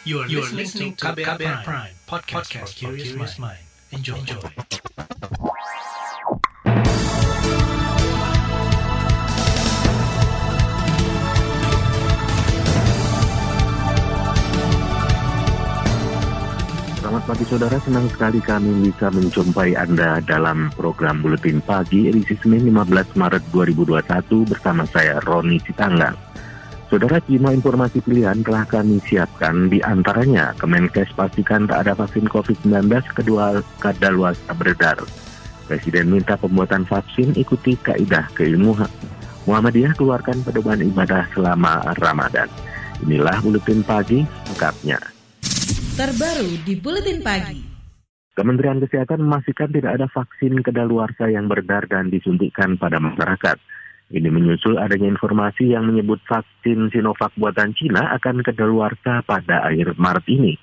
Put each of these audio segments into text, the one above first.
You are, you are listening to KBR, KBR Prime, Prime podcast, podcast for curious mind. Enjoy. Enjoy. Selamat pagi saudara, senang sekali kami bisa menjumpai Anda dalam program Buletin Pagi edisi Senin 15 Maret 2021 bersama saya Roni Sitanggang. Saudara Cima informasi pilihan telah kami siapkan di antaranya Kemenkes pastikan tak ada vaksin COVID-19 kedua kadaluarsa beredar. Presiden minta pembuatan vaksin ikuti kaidah keilmuan. Muhammadiyah keluarkan pedoman ibadah selama Ramadan. Inilah Buletin Pagi lengkapnya terbaru di Buletin Pagi. Kementerian Kesehatan memastikan tidak ada vaksin kedaluarsa yang beredar dan disuntikkan pada masyarakat. Ini menyusul adanya informasi yang menyebut vaksin Sinovac buatan Cina akan kedaluarsa pada akhir Maret ini.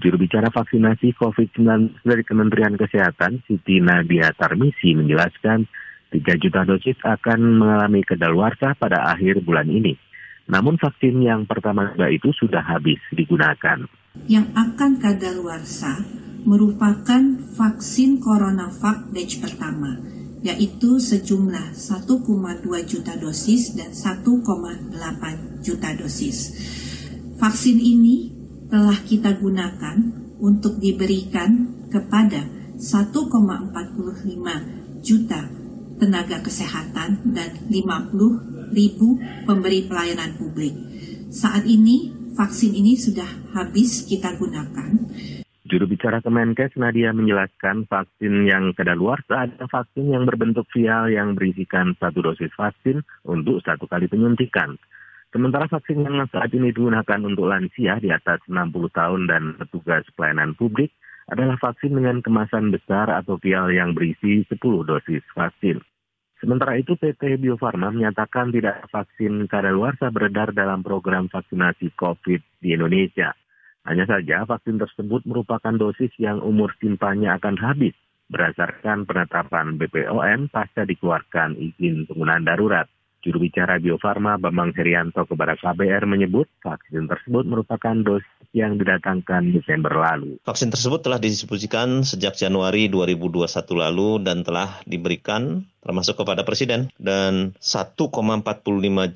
Juru bicara vaksinasi COVID-19 dari Kementerian Kesehatan, Siti Nadia Tarmisi menjelaskan 3 juta dosis akan mengalami kedaluarsa pada akhir bulan ini. Namun vaksin yang pertama juga itu sudah habis digunakan yang akan kadaluarsa merupakan vaksin CoronaVac batch pertama, yaitu sejumlah 1,2 juta dosis dan 1,8 juta dosis. Vaksin ini telah kita gunakan untuk diberikan kepada 1,45 juta tenaga kesehatan dan 50 ribu pemberi pelayanan publik. Saat ini vaksin ini sudah habis kita gunakan. Juru bicara Kemenkes Nadia menjelaskan vaksin yang kedaluarsa adalah vaksin yang berbentuk vial yang berisikan satu dosis vaksin untuk satu kali penyuntikan. Sementara vaksin yang saat ini digunakan untuk lansia di atas 60 tahun dan petugas pelayanan publik adalah vaksin dengan kemasan besar atau vial yang berisi 10 dosis vaksin. Sementara itu PT Bio Farma menyatakan tidak vaksin kadaluarsa beredar dalam program vaksinasi COVID di Indonesia. Hanya saja vaksin tersebut merupakan dosis yang umur simpannya akan habis berdasarkan penetapan BPOM pasca dikeluarkan izin penggunaan darurat. Juru bicara Bio Farma Bambang Herianto kepada KBR menyebut vaksin tersebut merupakan dosis yang didatangkan Desember lalu. Vaksin tersebut telah didistribusikan sejak Januari 2021 lalu dan telah diberikan termasuk kepada Presiden, dan 1,45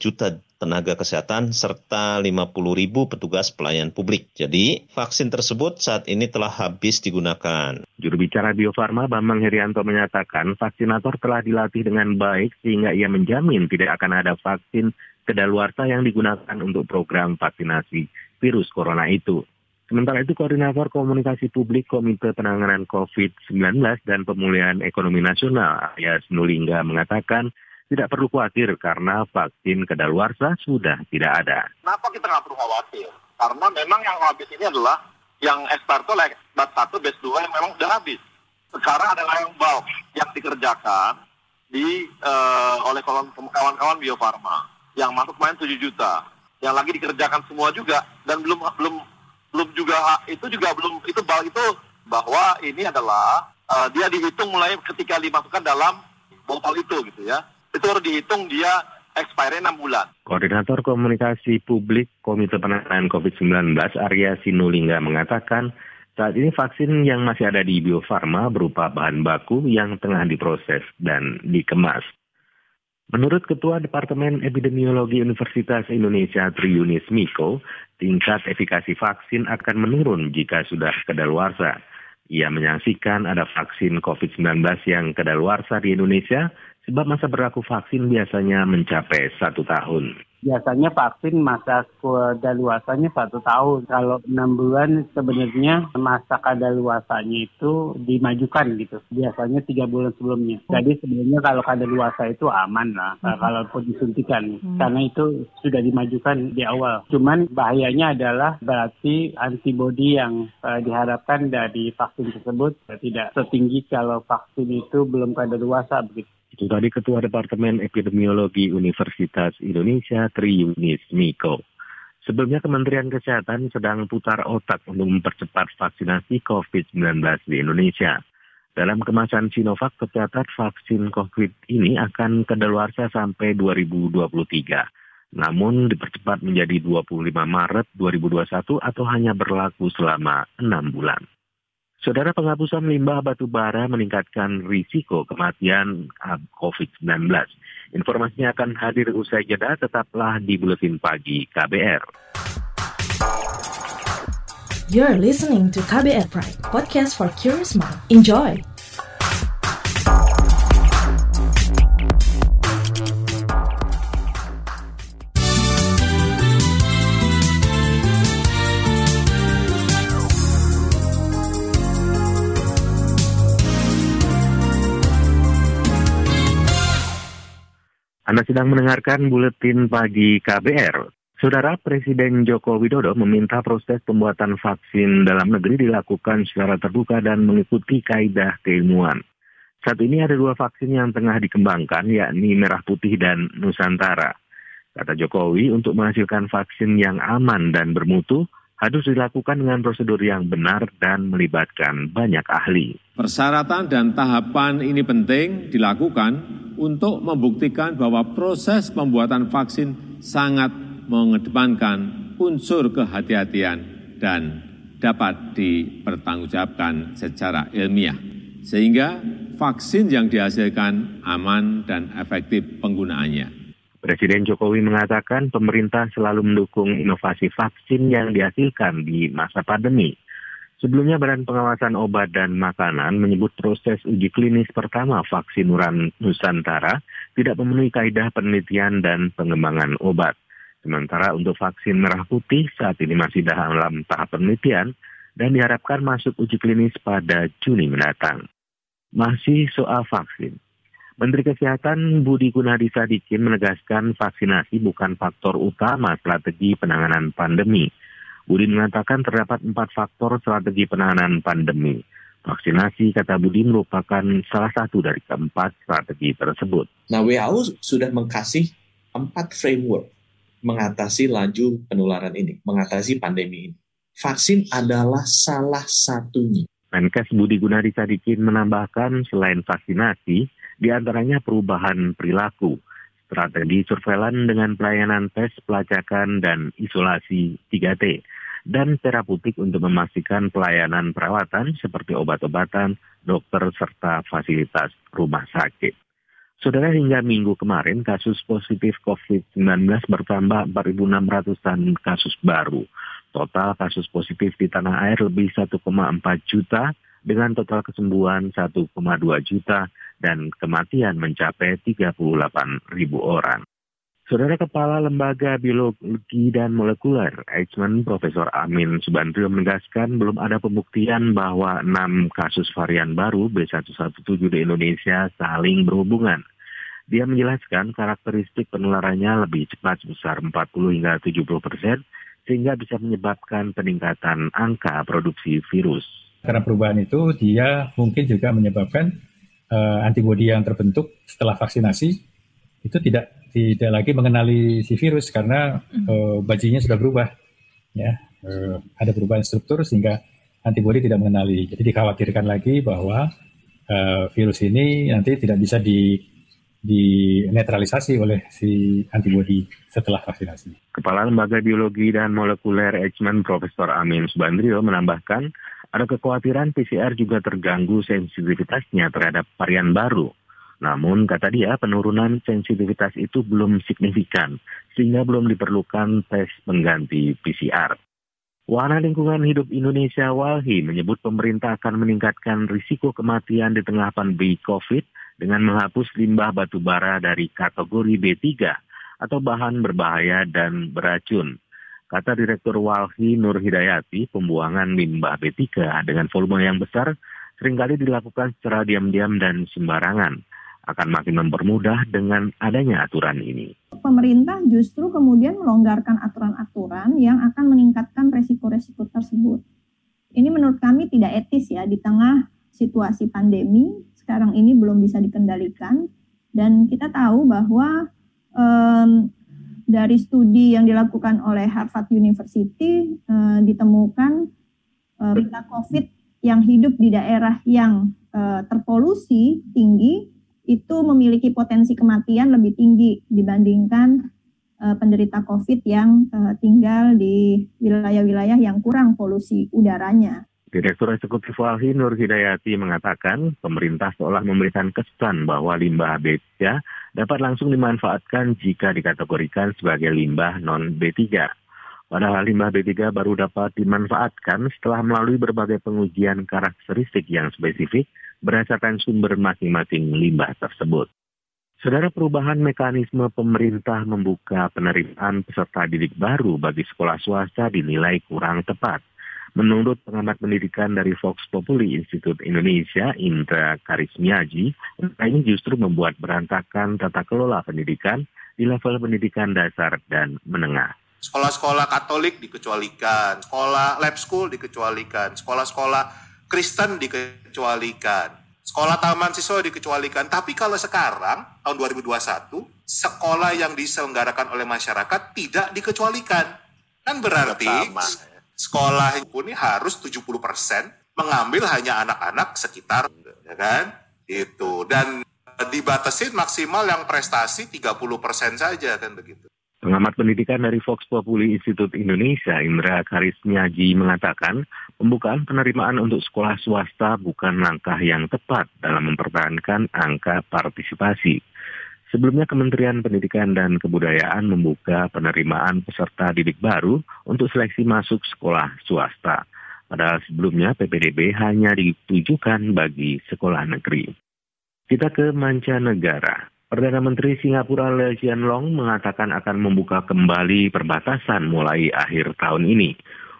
juta tenaga kesehatan serta 50 ribu petugas pelayan publik. Jadi, vaksin tersebut saat ini telah habis digunakan. Juru bicara Bio Farma Bambang Herianto menyatakan vaksinator telah dilatih dengan baik sehingga ia menjamin tidak akan ada vaksin kedaluarsa yang digunakan untuk program vaksinasi virus corona itu. Sementara itu, Koordinator Komunikasi Publik Komite Penanganan COVID-19 dan Pemulihan Ekonomi Nasional, Ayas Nulingga, mengatakan tidak perlu khawatir karena vaksin kedaluarsa sudah tidak ada. Kenapa kita nggak perlu khawatir? Karena memang yang habis ini adalah yang expired itu batch 1, batch 2 yang memang sudah habis. Sekarang adalah yang bulk yang dikerjakan di uh, oleh kawan-kawan Bio Farma yang masuk main 7 juta. Yang lagi dikerjakan semua juga dan belum belum belum juga itu juga belum itu itu bahwa ini adalah uh, dia dihitung mulai ketika dimasukkan dalam botol itu gitu ya. Itu harus dihitung dia expired 6 bulan. Koordinator Komunikasi Publik Komite Penanganan COVID-19 Arya Sinulinga mengatakan saat ini vaksin yang masih ada di Bio Farma berupa bahan baku yang tengah diproses dan dikemas. Menurut Ketua Departemen Epidemiologi Universitas Indonesia Triunis Miko, tingkat efikasi vaksin akan menurun jika sudah kedaluarsa. Ia menyaksikan ada vaksin COVID-19 yang kedaluarsa di Indonesia sebab masa berlaku vaksin biasanya mencapai satu tahun biasanya vaksin masa kadaluarsanya satu tahun. Kalau enam bulan sebenarnya masa kadaluarsanya itu dimajukan gitu. Biasanya tiga bulan sebelumnya. Jadi sebenarnya kalau kadaluarsa itu aman lah. Hmm. Kalaupun disuntikan. Hmm. Karena itu sudah dimajukan di awal. Cuman bahayanya adalah berarti antibodi yang uh, diharapkan dari vaksin tersebut tidak setinggi kalau vaksin itu belum kadaluarsa begitu. Itu tadi Ketua Departemen Epidemiologi Universitas Indonesia Tri Yunis Miko. Sebelumnya Kementerian Kesehatan sedang putar otak untuk mempercepat vaksinasi COVID-19 di Indonesia. Dalam kemasan Sinovac tercatat vaksin COVID ini akan kedaluarsa sampai 2023. namun dipercepat menjadi 25 Maret 2021 atau hanya berlaku selama 6 bulan. Saudara penghapusan limbah batu bara meningkatkan risiko kematian COVID-19. Informasinya akan hadir usai jeda, tetaplah di Buletin Pagi KBR. You're listening to KBR Pride, podcast for curious mind. Enjoy! Anda sedang mendengarkan buletin pagi KBR. Saudara Presiden Joko Widodo meminta proses pembuatan vaksin dalam negeri dilakukan secara terbuka dan mengikuti kaidah keilmuan. Saat ini ada dua vaksin yang tengah dikembangkan, yakni Merah Putih dan Nusantara. Kata Jokowi, untuk menghasilkan vaksin yang aman dan bermutu, harus dilakukan dengan prosedur yang benar dan melibatkan banyak ahli. Persyaratan dan tahapan ini penting dilakukan untuk membuktikan bahwa proses pembuatan vaksin sangat mengedepankan unsur kehati-hatian dan dapat dipertanggungjawabkan secara ilmiah, sehingga vaksin yang dihasilkan aman dan efektif penggunaannya. Presiden Jokowi mengatakan pemerintah selalu mendukung inovasi vaksin yang dihasilkan di masa pandemi. Sebelumnya Badan Pengawasan Obat dan Makanan menyebut proses uji klinis pertama vaksin Nusantara tidak memenuhi kaidah penelitian dan pengembangan obat. Sementara untuk vaksin merah putih saat ini masih dalam tahap penelitian dan diharapkan masuk uji klinis pada Juni mendatang. Masih soal vaksin. Menteri Kesehatan Budi Gunadi Sadikin menegaskan vaksinasi bukan faktor utama strategi penanganan pandemi. Budi mengatakan terdapat empat faktor strategi penanganan pandemi. Vaksinasi, kata Budi, merupakan salah satu dari keempat strategi tersebut. Nah, WHO sudah mengkasih empat framework mengatasi laju penularan ini, mengatasi pandemi ini. Vaksin adalah salah satunya. Menkes Budi Gunadi Sadikin menambahkan selain vaksinasi, di antaranya perubahan perilaku, strategi surveillance dengan pelayanan tes, pelacakan, dan isolasi 3T, dan terapeutik untuk memastikan pelayanan perawatan seperti obat-obatan, dokter, serta fasilitas rumah sakit. Saudara hingga minggu kemarin kasus positif COVID-19 bertambah 4.600-an kasus baru. Total kasus positif di tanah air lebih 1,4 juta dengan total kesembuhan 1,2 juta dan kematian mencapai 38 ribu orang. Saudara Kepala Lembaga Biologi dan Molekuler, Eichmann, Profesor Amin Subandrio menegaskan belum ada pembuktian bahwa enam kasus varian baru B117 di Indonesia saling berhubungan. Dia menjelaskan karakteristik penularannya lebih cepat sebesar 40 hingga 70 persen, sehingga bisa menyebabkan peningkatan angka produksi virus. Karena perubahan itu dia mungkin juga menyebabkan uh, antibodi yang terbentuk setelah vaksinasi itu tidak tidak lagi mengenali si virus karena uh, bajinya sudah berubah ya. Uh, ada perubahan struktur sehingga antibodi tidak mengenali. Jadi dikhawatirkan lagi bahwa uh, virus ini nanti tidak bisa di dinetralisasi oleh si antibodi setelah vaksinasi. Kepala Lembaga Biologi dan Molekuler Eichmann Profesor Amin Subandrio menambahkan ada kekhawatiran PCR juga terganggu sensitivitasnya terhadap varian baru. Namun, kata dia, penurunan sensitivitas itu belum signifikan, sehingga belum diperlukan tes pengganti PCR. Wahana Lingkungan Hidup Indonesia WALHI menyebut pemerintah akan meningkatkan risiko kematian di tengah pandemi COVID dengan menghapus limbah batu bara dari kategori B3 atau bahan berbahaya dan beracun. Kata Direktur Walhi Nur Hidayati, pembuangan limbah B3 dengan volume yang besar sering kali dilakukan secara diam-diam dan sembarangan. Akan makin mempermudah dengan adanya aturan ini. Pemerintah justru kemudian melonggarkan aturan-aturan yang akan meningkatkan resiko-resiko tersebut. Ini menurut kami tidak etis ya di tengah situasi pandemi sekarang ini belum bisa dikendalikan dan kita tahu bahwa um, dari studi yang dilakukan oleh Harvard University uh, ditemukan uh, COVID yang hidup di daerah yang uh, terpolusi tinggi itu memiliki potensi kematian lebih tinggi dibandingkan uh, penderita COVID yang uh, tinggal di wilayah-wilayah yang kurang polusi udaranya. Direktur Eksekutif Walhi Nur Hidayati mengatakan pemerintah seolah memberikan kesan bahwa limbah B3 dapat langsung dimanfaatkan jika dikategorikan sebagai limbah non-B3. Padahal limbah B3 baru dapat dimanfaatkan setelah melalui berbagai pengujian karakteristik yang spesifik berdasarkan sumber masing-masing limbah tersebut. Saudara perubahan mekanisme pemerintah membuka penerimaan peserta didik baru bagi sekolah swasta dinilai kurang tepat. Menurut pengamat pendidikan dari Fox Populi Institut Indonesia, Indra Karismiaji, ini justru membuat berantakan tata kelola pendidikan di level pendidikan dasar dan menengah. Sekolah-sekolah Katolik dikecualikan, sekolah lab school dikecualikan, sekolah-sekolah Kristen dikecualikan, sekolah taman siswa dikecualikan. Tapi kalau sekarang, tahun 2021, sekolah yang diselenggarakan oleh masyarakat tidak dikecualikan. Kan berarti sekolah ini harus 70% mengambil hanya anak-anak sekitar ya kan itu dan dibatasin maksimal yang prestasi 30% saja kan begitu. Pengamat pendidikan dari Fox Populi Institut Indonesia, Indra Karismiaji mengatakan, pembukaan penerimaan untuk sekolah swasta bukan langkah yang tepat dalam mempertahankan angka partisipasi. Sebelumnya Kementerian Pendidikan dan Kebudayaan membuka penerimaan peserta didik baru untuk seleksi masuk sekolah swasta. Padahal sebelumnya PPDB hanya ditujukan bagi sekolah negeri. Kita ke mancanegara. Perdana Menteri Singapura Lee Hsien Long mengatakan akan membuka kembali perbatasan mulai akhir tahun ini.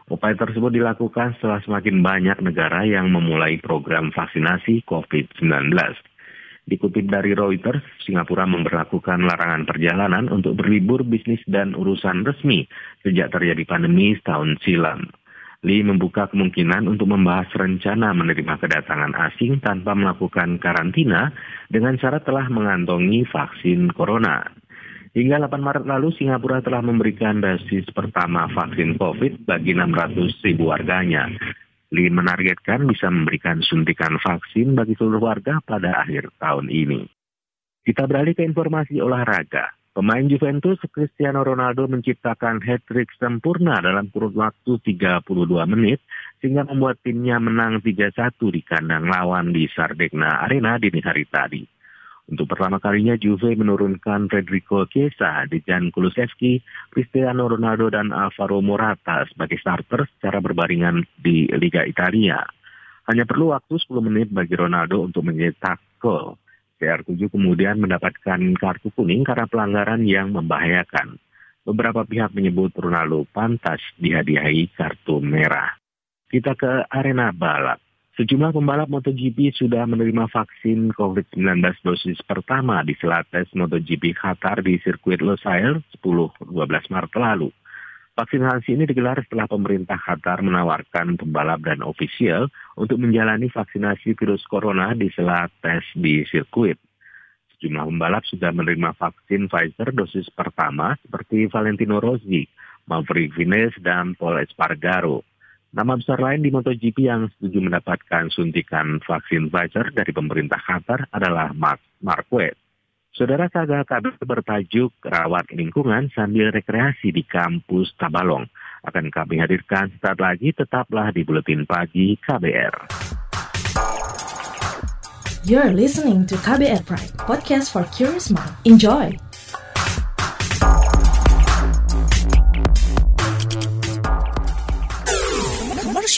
Upaya tersebut dilakukan setelah semakin banyak negara yang memulai program vaksinasi COVID-19. Dikutip dari Reuters, Singapura memperlakukan larangan perjalanan untuk berlibur bisnis dan urusan resmi sejak terjadi pandemi setahun silam. Lee membuka kemungkinan untuk membahas rencana menerima kedatangan asing tanpa melakukan karantina dengan syarat telah mengantongi vaksin corona. Hingga 8 Maret lalu, Singapura telah memberikan dosis pertama vaksin COVID bagi 600 ribu warganya. Lee menargetkan bisa memberikan suntikan vaksin bagi seluruh warga pada akhir tahun ini. Kita beralih ke informasi olahraga. Pemain Juventus Cristiano Ronaldo menciptakan hat-trick sempurna dalam kurun waktu 32 menit sehingga membuat timnya menang 3-1 di kandang lawan di Sardegna Arena dini hari tadi. Untuk pertama kalinya Juve menurunkan Federico Chiesa, Dejan Kulusevski, Cristiano Ronaldo dan Alvaro Morata sebagai starter secara berbaringan di Liga Italia. Hanya perlu waktu 10 menit bagi Ronaldo untuk mencetak gol. CR7 kemudian mendapatkan kartu kuning karena pelanggaran yang membahayakan. Beberapa pihak menyebut Ronaldo pantas dihadiahi kartu merah. Kita ke arena balap. Sejumlah pembalap MotoGP sudah menerima vaksin COVID-19 dosis pertama di selates MotoGP Qatar di sirkuit Losail 10-12 Maret lalu. Vaksinasi ini digelar setelah pemerintah Qatar menawarkan pembalap dan ofisial untuk menjalani vaksinasi virus corona di selates di sirkuit. Sejumlah pembalap sudah menerima vaksin Pfizer dosis pertama seperti Valentino Rossi, Maverick Vinales, dan Paul Espargaro. Nama besar lain di MotoGP yang setuju mendapatkan suntikan vaksin Pfizer dari pemerintah Qatar adalah Mark Marquez. Saudara Saga kabar bertajuk Rawat Lingkungan sambil rekreasi di kampus Tabalong. Akan kami hadirkan saat lagi, tetaplah di Buletin Pagi KBR. You're listening to KBR Pride, podcast for curious mind. Enjoy!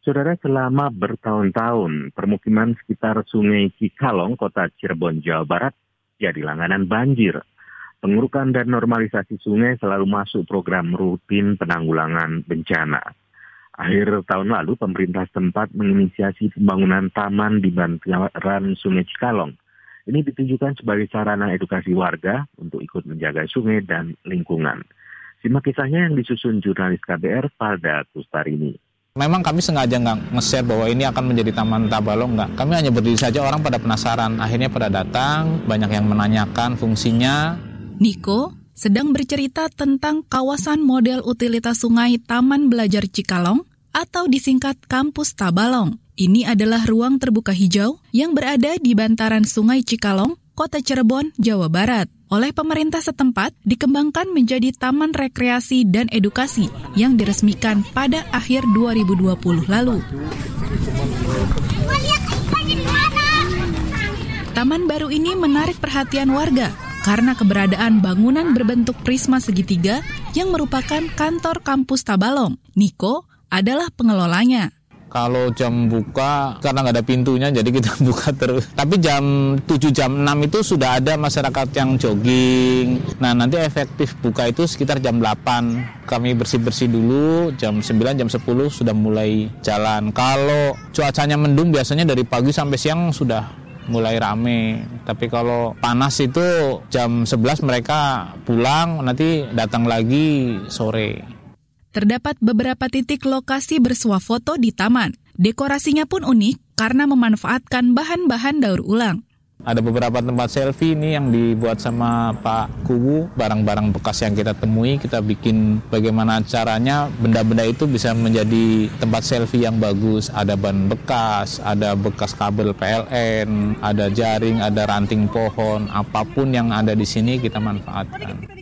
Saudara, selama bertahun-tahun, permukiman sekitar Sungai Cikalong, kota Cirebon, Jawa Barat, jadi langganan banjir. Pengurukan dan normalisasi sungai selalu masuk program rutin penanggulangan bencana. Akhir tahun lalu, pemerintah setempat menginisiasi pembangunan taman di bantaran Sungai Cikalong. Ini ditujukan sebagai sarana edukasi warga untuk ikut menjaga sungai dan lingkungan. Simak kisahnya yang disusun jurnalis KBR pada Kustarini. Memang kami sengaja nggak nge-share bahwa ini akan menjadi Taman Tabalong nggak. Kami hanya berdiri saja orang pada penasaran. Akhirnya pada datang, banyak yang menanyakan fungsinya. Niko sedang bercerita tentang kawasan model utilitas sungai Taman Belajar Cikalong atau disingkat Kampus Tabalong. Ini adalah ruang terbuka hijau yang berada di bantaran Sungai Cikalong, Kota Cirebon, Jawa Barat oleh pemerintah setempat dikembangkan menjadi taman rekreasi dan edukasi yang diresmikan pada akhir 2020 lalu. Taman baru ini menarik perhatian warga karena keberadaan bangunan berbentuk prisma segitiga yang merupakan kantor kampus Tabalong. Niko adalah pengelolanya. Kalau jam buka karena nggak ada pintunya jadi kita buka terus. Tapi jam 7 jam 6 itu sudah ada masyarakat yang jogging. Nah, nanti efektif buka itu sekitar jam 8. Kami bersih-bersih dulu, jam 9 jam 10 sudah mulai jalan. Kalau cuacanya mendung biasanya dari pagi sampai siang sudah mulai rame. Tapi kalau panas itu jam 11 mereka pulang, nanti datang lagi sore. Terdapat beberapa titik lokasi bersuah foto di taman. Dekorasinya pun unik karena memanfaatkan bahan-bahan daur ulang. Ada beberapa tempat selfie ini yang dibuat sama Pak Kubu, barang-barang bekas yang kita temui, kita bikin bagaimana caranya benda-benda itu bisa menjadi tempat selfie yang bagus. Ada ban bekas, ada bekas kabel PLN, ada jaring, ada ranting pohon, apa pun yang ada di sini kita manfaatkan.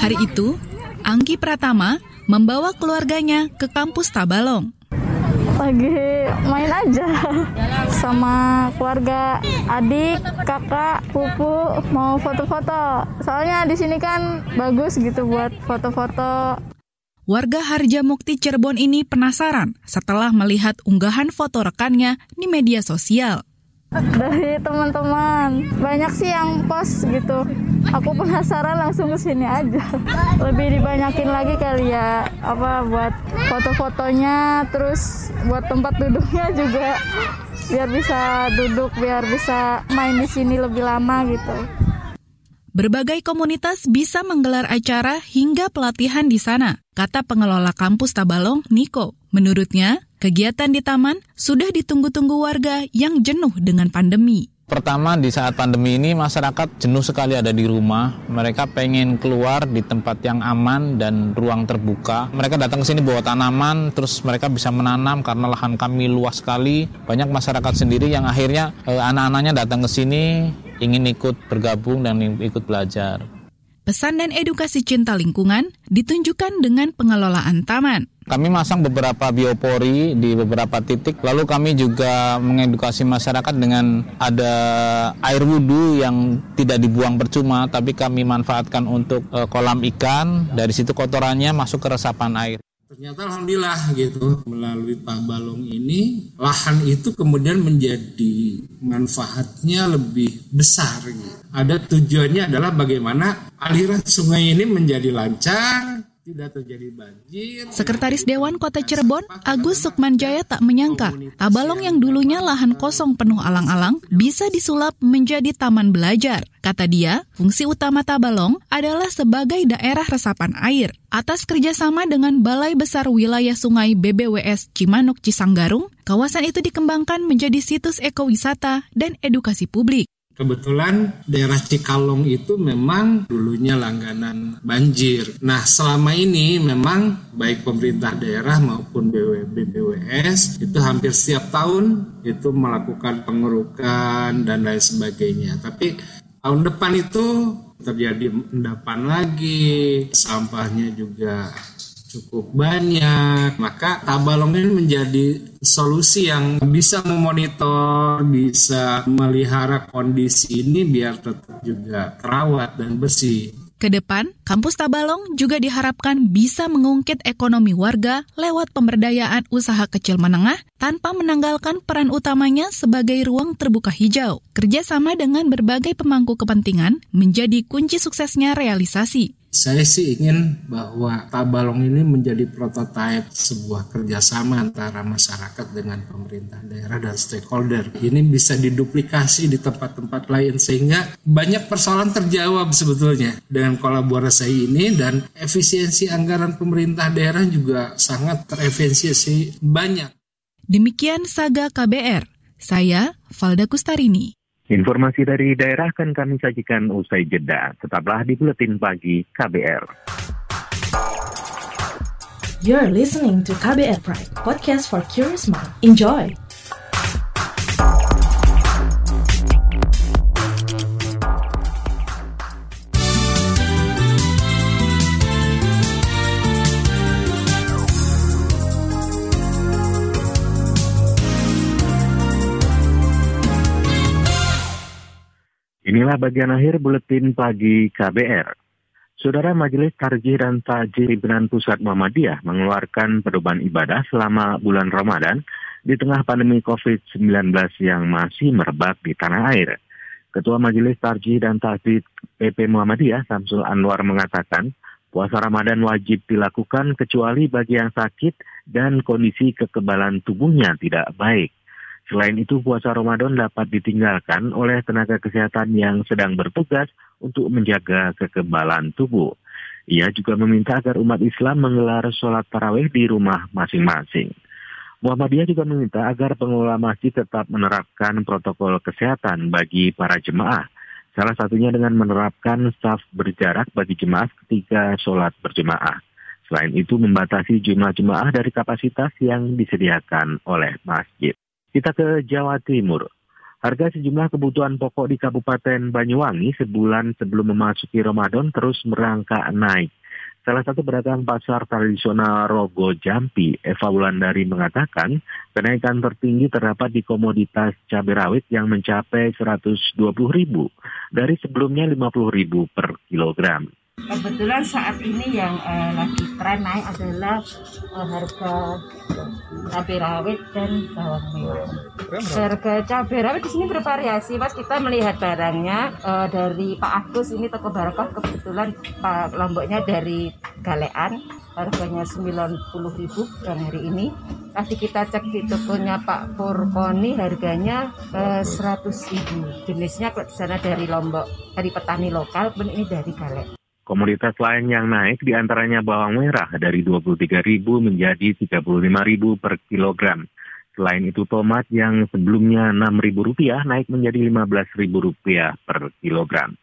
Hari itu, Anggi Pratama membawa keluarganya ke kampus Tabalong. Lagi main aja sama keluarga, adik, kakak, pupu mau foto-foto. Soalnya di sini kan bagus gitu buat foto-foto. Warga Harja Mukti Cirebon ini penasaran setelah melihat unggahan foto rekannya di media sosial. Dari teman-teman, banyak sih yang post gitu. Aku penasaran langsung ke sini aja. Lebih dibanyakin lagi kali ya, apa buat foto-fotonya, terus buat tempat duduknya juga biar bisa duduk, biar bisa main di sini lebih lama gitu. Berbagai komunitas bisa menggelar acara hingga pelatihan di sana, kata pengelola kampus Tabalong, Niko. Menurutnya, Kegiatan di taman sudah ditunggu-tunggu warga yang jenuh dengan pandemi. Pertama di saat pandemi ini masyarakat jenuh sekali ada di rumah. Mereka pengen keluar di tempat yang aman dan ruang terbuka. Mereka datang ke sini bawa tanaman, terus mereka bisa menanam karena lahan kami luas sekali. Banyak masyarakat sendiri yang akhirnya eh, anak-anaknya datang ke sini ingin ikut bergabung dan ikut belajar. Pesan dan edukasi cinta lingkungan ditunjukkan dengan pengelolaan taman. Kami masang beberapa biopori di beberapa titik. Lalu kami juga mengedukasi masyarakat dengan ada air wudhu yang tidak dibuang percuma, tapi kami manfaatkan untuk uh, kolam ikan. Dari situ kotorannya masuk ke resapan air. Ternyata alhamdulillah gitu melalui Tabalong ini lahan itu kemudian menjadi manfaatnya lebih besar gitu. Ada tujuannya adalah bagaimana aliran sungai ini menjadi lancar, tidak terjadi banjir. Sekretaris Dewan Kota Cirebon, Agus Sukmanjaya tak menyangka Tabalong yang dulunya lahan kosong penuh alang-alang bisa disulap menjadi taman belajar. Kata dia, fungsi utama Tabalong adalah sebagai daerah resapan air. Atas kerjasama dengan Balai Besar Wilayah Sungai BBWS Cimanuk Cisanggarung, kawasan itu dikembangkan menjadi situs ekowisata dan edukasi publik. Kebetulan daerah Cikalong itu memang dulunya langganan banjir. Nah, selama ini memang baik pemerintah daerah maupun BWS itu hampir setiap tahun itu melakukan pengerukan dan lain sebagainya. Tapi tahun depan itu terjadi endapan lagi, sampahnya juga cukup banyak, maka Tabalong ini menjadi solusi yang bisa memonitor, bisa melihara kondisi ini biar tetap juga terawat dan bersih. Ke depan, kampus Tabalong juga diharapkan bisa mengungkit ekonomi warga lewat pemberdayaan usaha kecil menengah tanpa menanggalkan peran utamanya sebagai ruang terbuka hijau. Kerjasama dengan berbagai pemangku kepentingan menjadi kunci suksesnya realisasi. Saya sih ingin bahwa Tabalong ini menjadi prototipe sebuah kerjasama antara masyarakat dengan pemerintah daerah dan stakeholder. Ini bisa diduplikasi di tempat-tempat lain sehingga banyak persoalan terjawab sebetulnya dengan kolaborasi ini dan efisiensi anggaran pemerintah daerah juga sangat terefisiensi banyak. Demikian Saga KBR. Saya Valda Kustarini. Informasi dari daerah akan kami sajikan usai jeda. Tetaplah di Buletin Pagi KBR. You're listening to KBR Pride, podcast for curious mind. Enjoy! Inilah bagian akhir buletin pagi KBR. Saudara Majelis Tarjih dan Tajih Pimpinan Pusat Muhammadiyah mengeluarkan pedoman ibadah selama bulan Ramadan di tengah pandemi COVID-19 yang masih merebak di tanah air. Ketua Majelis Tarjih dan Tajih PP Muhammadiyah Samsul Anwar mengatakan, puasa Ramadan wajib dilakukan kecuali bagi yang sakit dan kondisi kekebalan tubuhnya tidak baik. Selain itu, puasa Ramadan dapat ditinggalkan oleh tenaga kesehatan yang sedang bertugas untuk menjaga kekebalan tubuh. Ia juga meminta agar umat Islam menggelar sholat tarawih di rumah masing-masing. Muhammadiyah juga meminta agar pengelola masjid tetap menerapkan protokol kesehatan bagi para jemaah. Salah satunya dengan menerapkan staf berjarak bagi jemaah ketika sholat berjemaah. Selain itu membatasi jumlah jemaah dari kapasitas yang disediakan oleh masjid. Kita ke Jawa Timur. Harga sejumlah kebutuhan pokok di Kabupaten Banyuwangi sebulan sebelum memasuki Ramadan terus merangkak naik. Salah satu pedagang pasar tradisional Rogo Jampi, Eva Wulandari mengatakan, kenaikan tertinggi terdapat di komoditas cabai rawit yang mencapai 120 ribu dari sebelumnya 50 ribu per kilogram. Kebetulan saat ini yang uh, lagi tren naik adalah uh, harga cabai rawit dan bawang merah. Harga cabai rawit di sini bervariasi, Mas. Kita melihat barangnya uh, dari Pak Agus ini toko Barakah kebetulan Pak Lomboknya dari Galean harganya 90.000 dan hari ini. Tadi kita cek di tokonya Pak Purkoni harganya uh, 100.000. Jenisnya kalau di sana dari Lombok, dari petani lokal, pun ini dari Galean. Komoditas lain yang naik di antaranya bawang merah dari 23.000 menjadi 35.000 per kilogram. Selain itu tomat yang sebelumnya Rp6.000 naik menjadi Rp15.000 per kilogram.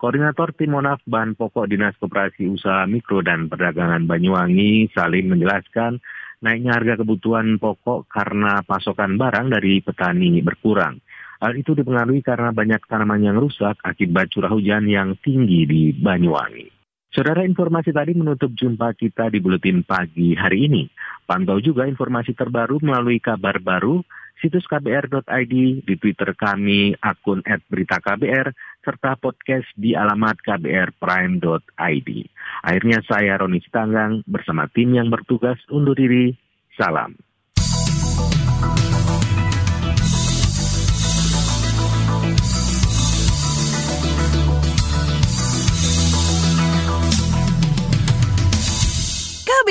Koordinator Tim Monaf Bahan Pokok Dinas Koperasi Usaha Mikro dan Perdagangan Banyuwangi Salim menjelaskan naiknya harga kebutuhan pokok karena pasokan barang dari petani berkurang. Hal itu dipengaruhi karena banyak tanaman yang rusak akibat curah hujan yang tinggi di Banyuwangi. Saudara informasi tadi menutup jumpa kita di Buletin Pagi hari ini. Pantau juga informasi terbaru melalui kabar baru, situs kbr.id, di Twitter kami, akun @beritaKBR, serta podcast di alamat kbrprime.id. Akhirnya saya Roni Sitanggang bersama tim yang bertugas undur diri. Salam.